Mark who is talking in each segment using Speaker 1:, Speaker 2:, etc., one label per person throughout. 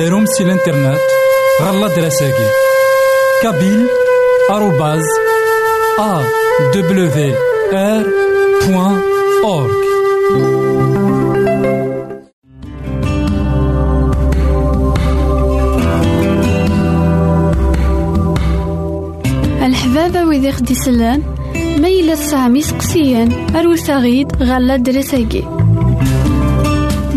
Speaker 1: غديرهم سي الانترنت غالا دراساكي كابيل آروباز أ دبليو آر بوان أورك
Speaker 2: الحبابة ويدي خدي سلان ميلا سامي سقسيان أروسا غيد غالا دراساكي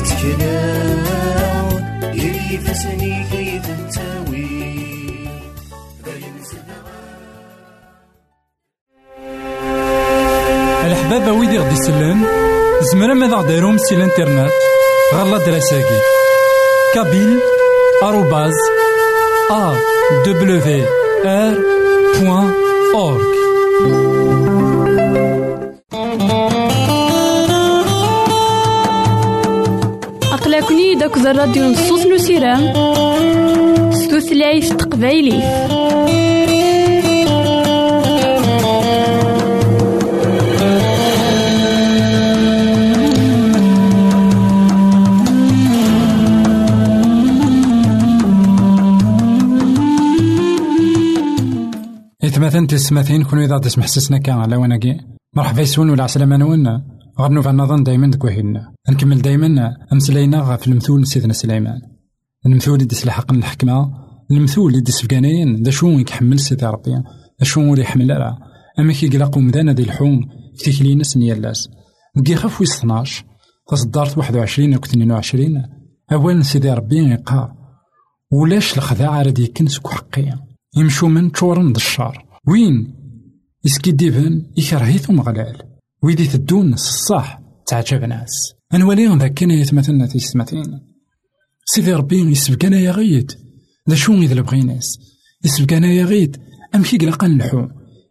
Speaker 3: يتكلاون يلي فسني كي تنتوي.
Speaker 1: الحبابة ويدي غدي يسلم زمرا ماذا غديرهم سي الإنترنت؟ غالا دراساكي. كابيل آروباز ا دبليو آر بوان أورك.
Speaker 2: داك الراديو نصوص نسيرام ستوثلايف تقبايلي.
Speaker 1: إثمثن تسمثين كونو إذا تسمح سسنا كان على وناكي. مرحبا يسون ولا عسلامة نونا غنوف نظن دايما دكوهينا نكمل دايما أمسلينا في المثول سيدنا سليمان. المثول اللي ديس الحق الحكمة المثول اللي ديس فكانيين دا شو يكحمل سيدي ربي؟ دا شو يحمل لا؟ أما كي قلاقو مدانا دي الحوم في تكلي ناس نيالاس نكي خاف ويس 12 تصدرت 21 أو 22 أولا سيدي ربي يقار ولاش الخداع راه يكنس حقيا يمشو من تشورن الشار. وين؟ يسكي يكرهيث مغلال ويدي تدون الصح تعجب ناس. أنوالي ذاك كان يتمثلنا تيستمثين سيدي ربي يسبقنا يا غيد ذا شو إذا بغيناس. يسبقنا يا غيد أم كي قلقا نلحو.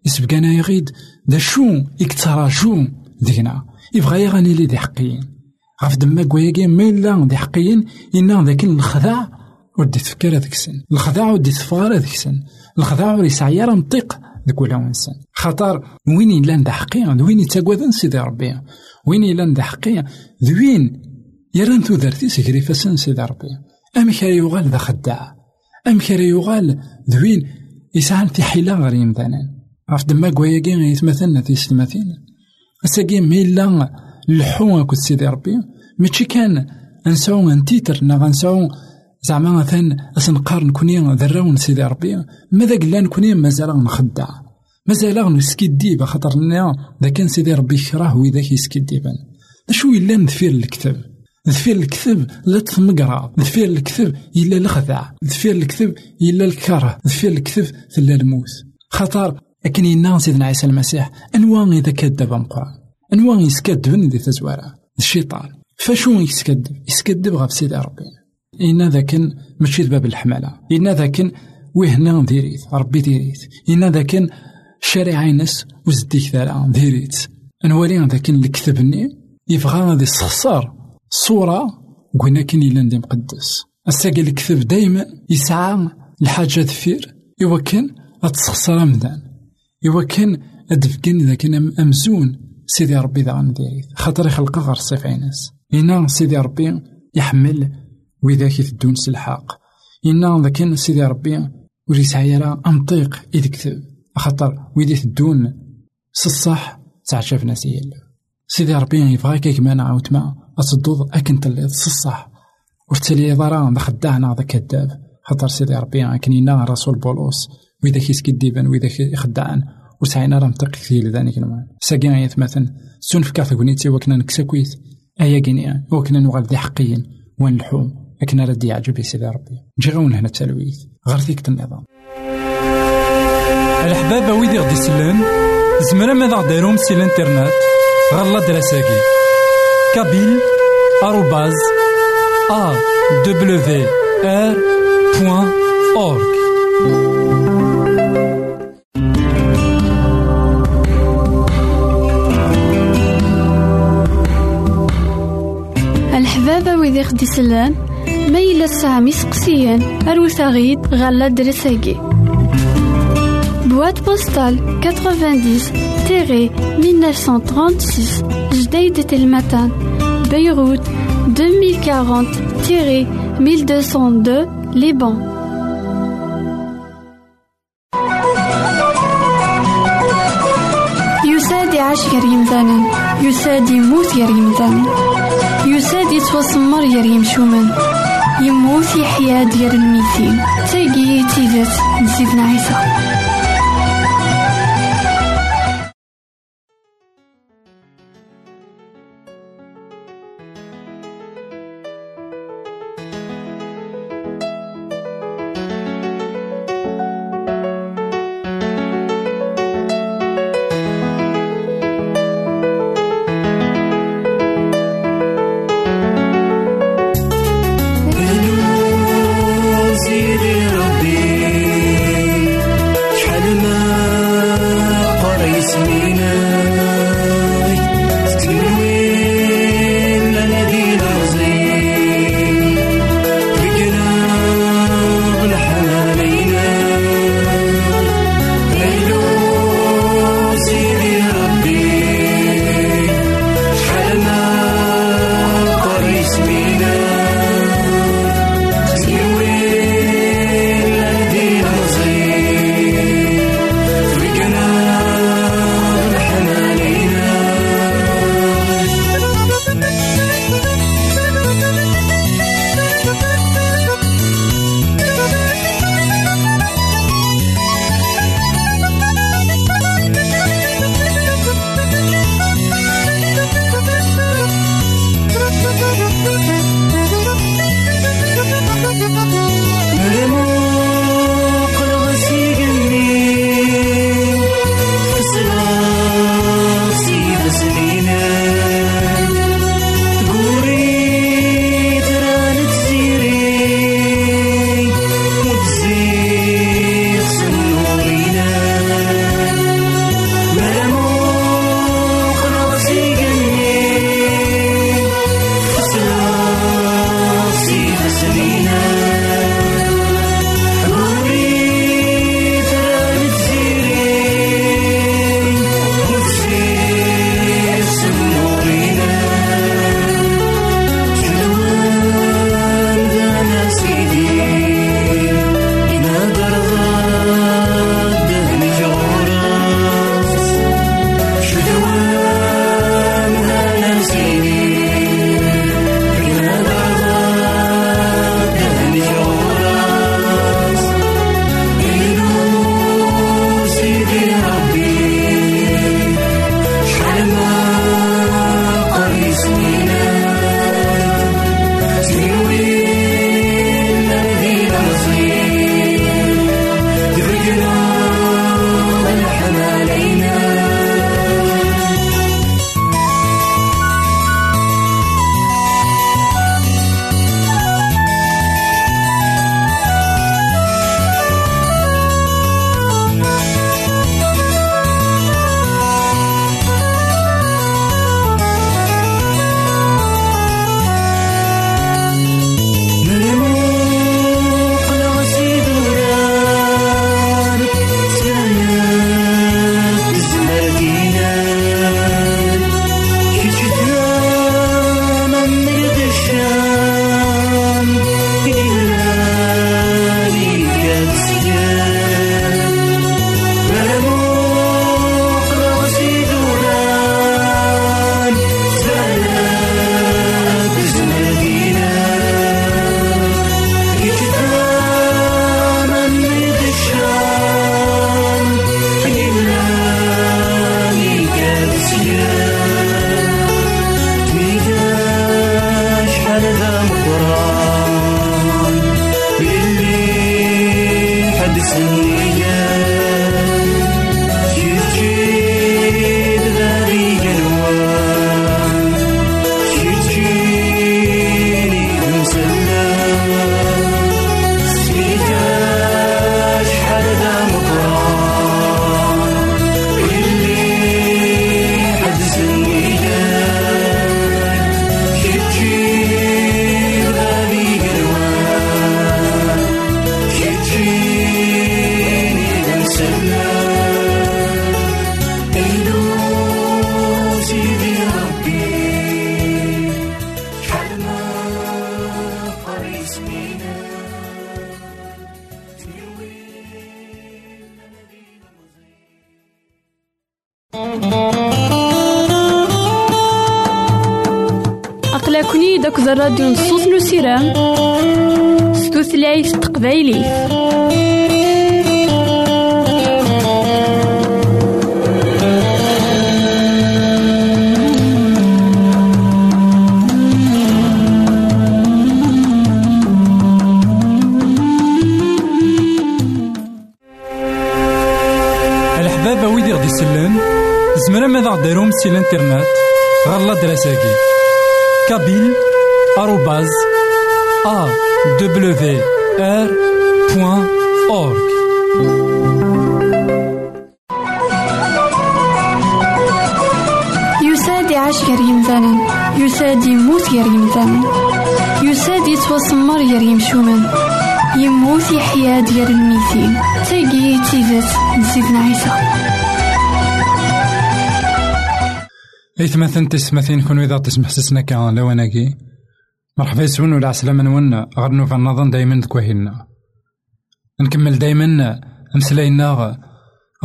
Speaker 1: يسبقنا يا غيد ذا شو يكتراجو دينا يبغى يغني لي دي حقيين غاف دما كواياكي ما إلا دي حقيين إنا ذاك الخداع ودي تفكر هذاك السن الخداع ودي تفكر هذاك السن الخداع وري سعيا راه نطيق ذاك ولا انسان خاطر وين الا ند حقيقة وين يتاكوذ سيدي ربي وين إلا ند حقيقة ذوين يران تودرتي سكري فسن سيدي ربي كان يغال ذا خداع. ام كان يغال ذوين يسعى في حيلة غير يمدانا عرف دما كواياكي يتمثلنا في ستماثين اساكي ميلا اللحو كنت سيدي ربي ماشي كان نساو ان تيتر. نا غنساو زعما مثلا اسنقارن كوني ذراون سيدي ربي ماذا قلنا كوني مازال نخدع مازال نسكي ديب خاطر ذا كان سيدي ربي يكره وذاك يسكي ديبان أشو إلا ندفير الكتب ذفير الكذب لا تمقرا ذفير الكذب إلا الخدع ذفير الكذب إلا الكره. ذفير الكذب ثلا الموت. خاطر لكن ينا سيدنا عيسى المسيح أنواع إذا كذب القرآن أنواع يسكذب ذي تزوارا. الشيطان. فشو يسكذب؟ يسكذب غاب سيدي ربي. إنا ذاكن ماشي باب الحمالة. إنا ذاكن وهنا ديريت ربي ديريت. إنا ذاكن شارع ينس وزديك ثلا ديريت. نوالي ذاكن الكتبني يبغى غادي يستخسر صورة قلنا كين إلا ندي مقدس الساقي الكتب دايما يسعى الحاجة دفير إوا كان أتسخسر أمدان إوا كان أدفكن إذا كان أمزون سيدي ربي ذا غنديريت خاطر يخلق غير الصيف عينس. إنا سيدي ربي يحمل وذاك يثدون سلحاق إنا ذاك سيدي ربي ولي سعي راه أمطيق إذ كتب. خاطر ويدي تدون سصح تعجب ناس سيدي ربي يبغاك كمان عاود ما أتصدوض أكن تلي سصح ورتلي ضرا ذا خداعنا ذا كذاب خاطر سيدي ربي كنينا رسول بولوس. وإذا يسكديبان وإذا يخدعن وسعينا راه مطيق كثير ذلك المال ساقي غايت مثلا. سون في كارت كونيتي وكنا نكساكويت أيا كينيا وكنا نوغال ذي حقيا وين الحوم لكن ردي يعجب سيدي ربي. نجي غون هنا التلويث. غير فيك النظام الحباب ويدي غدي يسلن زمرا ماذا غديرهم سي الانترنت؟ غالا دراساكي كابيل آروباز أ دبليو آر بوان أورك
Speaker 2: الحبابة ويدي خدي سلان ما تسعام سقسيان أروت غيد غالا درساكي Boîte postale 90-1936 Jdeïd Telmatan Beyrouth 2040-1202 Liban. يساد يعيش غير يمثالا يساد يموت غير يمثالا يساد يتوسمر غير يمشومان يموت يحيا ديال الميتين تاقي تيزات نسيتنا عيسى.
Speaker 1: You. يسلم زمرا ماذا غديرهم سي الإنترنت غالا دراساكي كابيل آروباز أ دبليو أورك
Speaker 2: يساد يعيش غير يمثالا يساد يموت غير يمثالا يساد يتوسمر غير يمشومان يموت يحيا ديال الميتين تاقي تيزات نسيتنا عيسى
Speaker 1: إثمثن تسمثين كون إذا تسمح سسنا كان لواناكي مرحبا يسون ولا عسلامة نون غير نوفا نظن دايما دكوهينا نكمل دايما أمسلاينا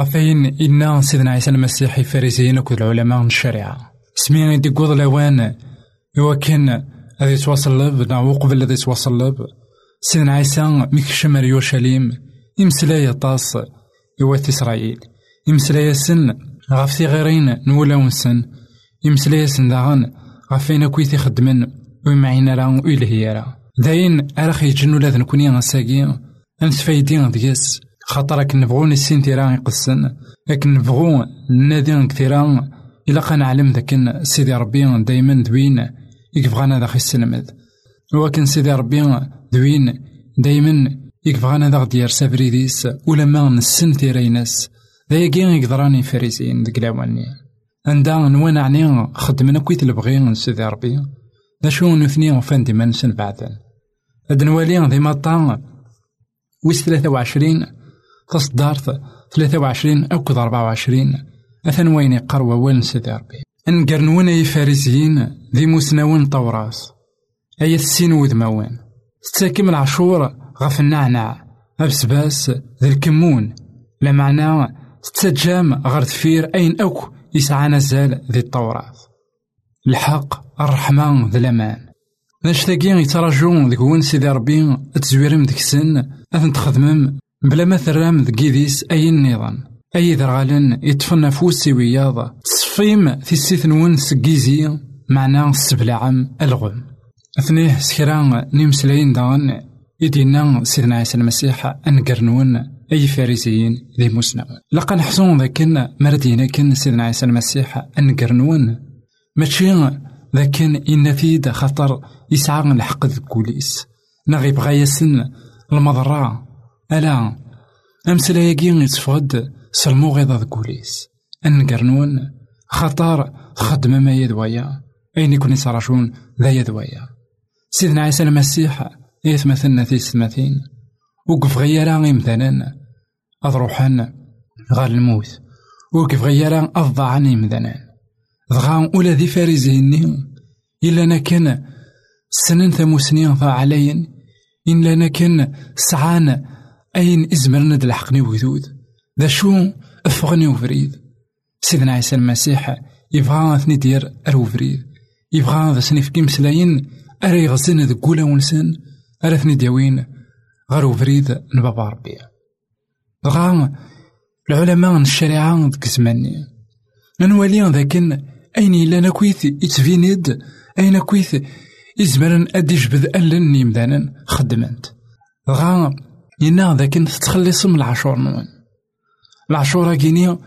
Speaker 1: غفاين إنا سيدنا عيسى المسيح فارسيين وكل العلماء من الشريعة. سمي دي قوض لوان كان هذا يتواصل لب. وقبل الذي يتواصل لب. سيدنا عيسى مكشم يورشليم. يمسلاي طاس إوا إسرائيل. يمسلاي سن غفتي غيرين. نولا سن يمسلاي سن داغن. غفين كويتي خدمن ويمعينا راه ويلهي راه داين أرخ يجنو لا نكوني غساقي أنسفايدين دياس. خاطر راك نبغو نسين تيران يقسن. لكن نبغو نادي كثيرا إلا قا نعلم ذاك سيدي ربي دايما دوين. يكفغانا ذا السلمد ولكن سيدي ربي دوين. دايما يكفغانا ذا غدير سافريديس ولا ما نسن تيريناس ذايقين يقدراني فارسين ديك لاواني عندها نوانا عني خدمنا كويت البغي سيدي ربي. ذا شو نثني وفان ديما نسن بعدا. هاد نوالي ديما طان ويس ثلاثة وعشرين تصدارت ثلاثة وعشرين أو كذا أربعة وعشرين. أثن وين يقروا وين سيدي ربي نقرنون أي فارسيين ذي مسناون طوراس. أي السين وذماوين ستاكم العشور غف النعنع. أبسباس ذي الكمون. لا معنى ستجام غير ثفير أين أوك يسعى نزال ذي الطوراس. الحق الرحمن ذي الأمان. نشتاقي يتراجون ذك وين سيدي ربي تزويرم ذيك السن أثن تخدمم بلا ما ثرام ذك أي النظام. أي ذرغالن يطفن فوس وياض. تصفيم في السيث نون سكيزي معنى السبلعم الغم. أثنيه سكران نمسلين دان يدينا سيدنا عيسى المسيح أنقرنون أي فارسيين ذي مسنا لقا نحسون ذاكن مردينا كن سيدنا عيسى المسيح أنقرنون. ماشي ذاكن إن فيد خطر يسعى الحق الكوليس. نغي بغا يسن المضرة. ألا أمسلاياكي يتفقد سلمو ذي الكوليس. أنقرنون خطر خدم ما يدويا أين يكون يصرشون ذا يدويا سيدنا عيسى المسيح يتمثلنا في السماثين وقف غيرا مثلا أضروحان غار الموت. وقف غيرا أضعان مثلا ضغا ولا ذي فارزيني إلا أنا كان سنين ثموسنين عليا إلا أنا كان سعان أين إزمرنا دلحقني وذود ذا شو أفغني وفريد سيدنا عيسى المسيح يبغى ثني دير أرو فريد يبغى ذا سني في مسلاين أري يغزن ذا قولا ونسان أرا ثني ديوين غير وفريد نبابا ربي غا العلماء الشريعة ديك زماني نولي ذاكن أين إلا نكويث يتفيند أين كويث إزمرن أدي جبد ألن يمدانا خدمنت غا ينا ذاك تتخلص من العشور نون العشورة كيني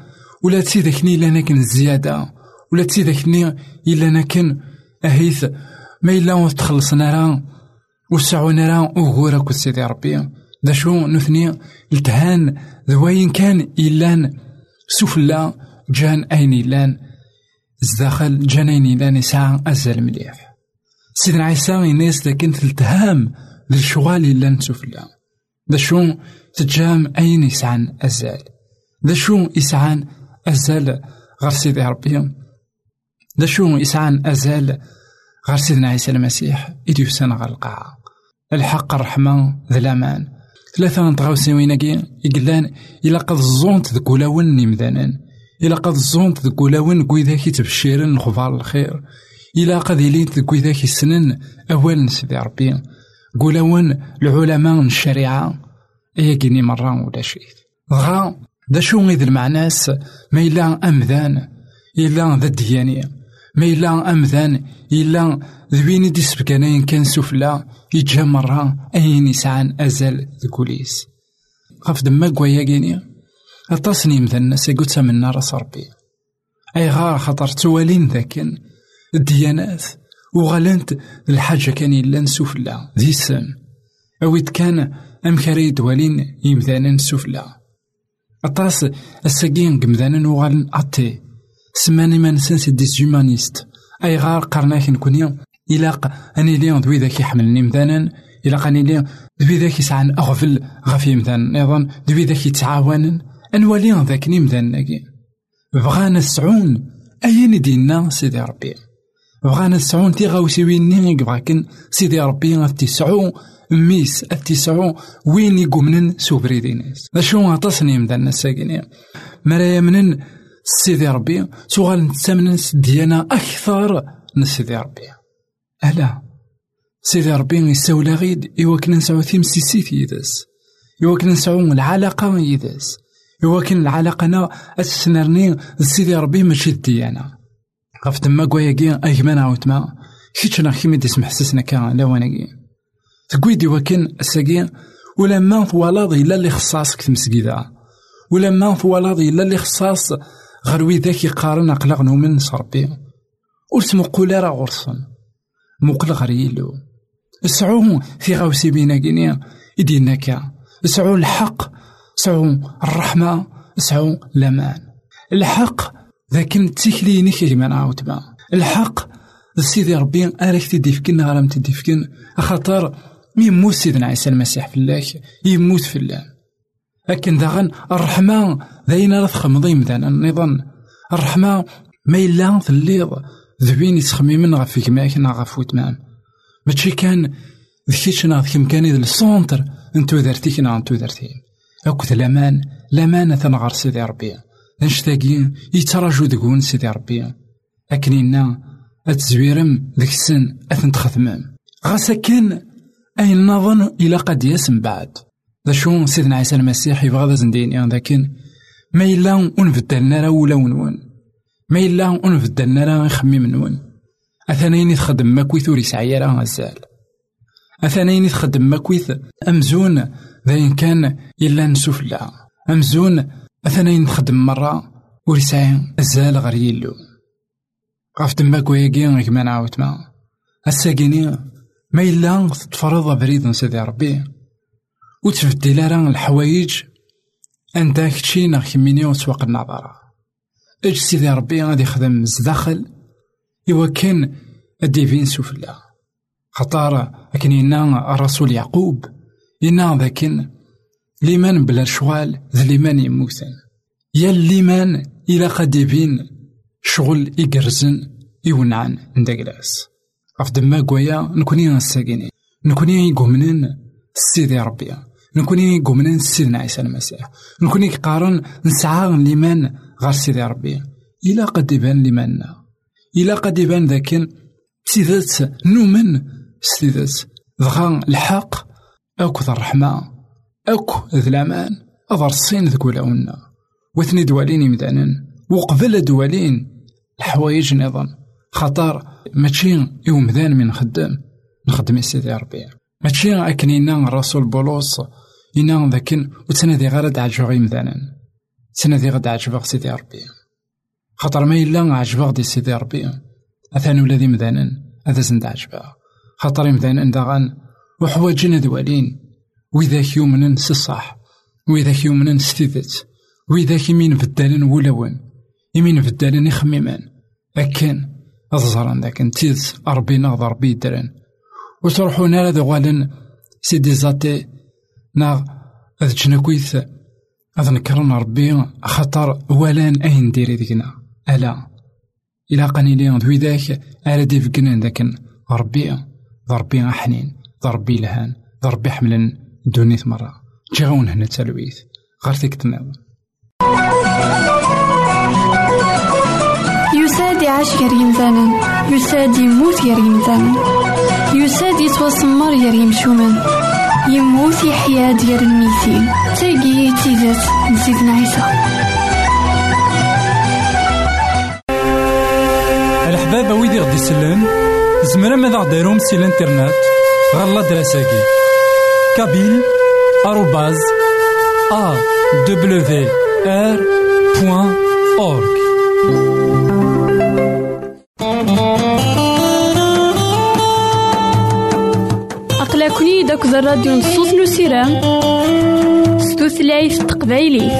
Speaker 1: ولا تسي ذاكني إلا ناكن الزيادة ولا تسي ذاكني إلا ناكن أهيث. ما إلا تخلصنا راه وسعونا راه أغورا كل سيدي ربي. دا شو نثني؟ التهان ذوين كان إلان سفلا جان أين إلان زداخل جان أين إلان يسعى أزال مليح. سيدنا عيسى الناس لكن تلتهام للشغال إلان سفلا دا شو تجام أين يسعان أزال. دا شو يسعان أزال غير سيدي ربي. دا شو يسعان أزال غير سيدنا عيسى المسيح. إديو سنة غير القاعة الحق الرحمة ذا الأمان. ثلاثة نتغاوسي ويناكي إقلان إلا قد الزونت ذك ولاون نمدانان إلا قد الزونت ذك ولاون كويذاكي تبشيرن نخبار الخير. إلا قد إلينت ذك ويذاكي سنن أول سيدي ربي. قولاون العلماء الشريعة. إيا كيني مرة ولا شيء. غا دا شو غيد المعناس؟ ما إلا أمذان إلا ذا الديانية ما إلا أمذان إلا ذوين دي سبكانين كان سفلا يجا مرة أين يسعان أزال ذكوليس غاف دما كوايا كيني. أتصني مثل الناس يقول منا رأس ربي. أي غار خاطر توالين ذاكن الديانات. وغلنت الحاجة كان إلا نسفلا ذي السم أويت كان أم كاري دوالين يمثانا نسفلا أطاس الساقين قمذانا وغالن أطي. سماني ما نسنس ديسيومانيست أي غار قرناك نكوني. إلاق أني لي ذوي ذاك يحملني مثلا إلاق أني لي ذوي ذاك يسعن أغفل غفي مثلا أيضا ذوي ذاك يتعاون أنوالي ذاك مثلا بغانا السعون أين دينا سيدي ربي. بغانا السعون تي غاوسيويني بغاكن سيدي ربي غتسعو ميس التسعو وين يقومنن سوبريدي ناس. أشو غاتصني مثلا ساكنين مرا يمنن سيدي ربي سوغال نتسامن ديانا أكثر من سيدي ربي. ألا. سيدي ربي يساولا غيد إوا كنا نسعو تيمسيسيت يدس إوا كنا نسعو العلاقة يدس إوا كان العلاقة نا أتسنرني سيدي ربي ماشي الديانة غف تما كواياكي أيكمان عاوتما كيتشنا كيما تسمح سسنا كان لا واناكي تقويدي وكان الساقي ولا ما فوالاض إلا اللي خصاصك ولا ما فوالاض إلا اللي خصاص غير ويداك يقارن أقلاق نومن صربي. ور تمقول راه غرسن مقل غير يلو سعو في غاوسي بينا كينيا يدينا كا. سعو الحق سعو الرحمة سعو الأمان. الحق ذاك تيكليني كيما نعاود با الحق سيدي ربي أراك تديفكن غرام تديفكن. خاطر يموت سيدنا عيسى المسيح في الله يموت في الله. لكن داغن الرحمة داين راه تخمضي مثلا نظن الرحمة ما إلا الليض ذوين يتخممن غف كماك نا غف وتمام ماشي كان ذكيتش نا ذكيم كان إذا السونتر انتو درتيك نا انتو درتي أكد الأمان الأمانة تنغر سيدي ربي. نشتاقي يتراجو دقون سيدي ربي. أكنينا أتزويرم ذيك السن أثن تخدمم غاسا كان أين نظن إلى قد يسم بعد. ذا شو سيدنا عيسى المسيح يبغى ذا زندين لكن ما إلا ونبدلنا راه ولا ونون. ما إلا ونبدلنا راه يخمم نون. أثنين تخدم ماكويث ور يسعي راه أثنين تخدم ماكويث أمزون ذاين كان إلا نسفلا أمزون أثنين تخدم مرة ور أزال غير يلو. غاف دما كوياكي كما نعاود ما. الساكيني ما إلا تفرض بريد سيدي ربي. وتبدل راه الحوايج أنت كتشي ناغ كميني وتسوق النظرة اج سيدي ربي غادي يخدم زداخل إوا كان الديفين سفلا خطار أكنينا الرسول يعقوب. إنا ذاكن ليمان بلا شوال ذا ليمان يموتن يا ليمان إلا قد يبين شغل إقرزن يونعن ندقلاس. غف دما كوايا نكوني نساقيني. نكوني يقومنن سيدي ربي نكوني يقومنن سيدنا عيسى المسيح. نكوني قارن نسعى لمن غير سيدي ربي. إلا قد يبان لمنا إلا قد يبان ذاك سيدات نومن سيدات. ضغا الحق أكو ذا الرحمة أكو ذا الأمان أضر الصين ذكولا ونا وثني دوالين يمدانن وقبل دوالين الحوايج نظام خطر ماشي يومدان من خدام نخدم سيدي ربي ماشي أكنينا الرسول بولس إنا ذاكن وتنادي غير عجبغ غيمدانا تنادي غدا عجبغ سيدي ربي خاطر ما إلا عجبغ دي سيدي ربي أثانو الذي مدانا هذا زند عجبغ خاطر مدانا داغان وحواجنا دوالين. وإذا يؤمنن الصح وإذا يؤمنن ستيدت وإذا كيمين بدالن ولون يمين بدالن يخميمان. أكن أظهرن ذاك نتيز ربينا غض ربي درن. وتروحون على دوالن سيدي زاتي نا هذا جنكويث هذا نكرن ربي خطر ولان أين ديري ذيكنا. ألا إلا قنيلي ذوي ذاك على دي فقنا ذاك ربي ضربي حنين ضربي لهان ضربي حملن دونيث مرة. جاون هنا تلويث غير فيك تنظم
Speaker 2: يساد يعيش غير يمثالا يساد يموت غير يمثالا يساد يتوسمر غير يمشومان يموت يحيا ديال الميتين تاقي تيزات نسيتنا عيسى.
Speaker 1: الحباب ويدي غدي يسلم زمرا ماذا غديرهم سي الانترنت غالا دراساكي كابيل آروباز أ دبليو آر بوان أورك
Speaker 2: أقلكني داك الراديو نصوص نسيرام ستوثلايف تقبايلي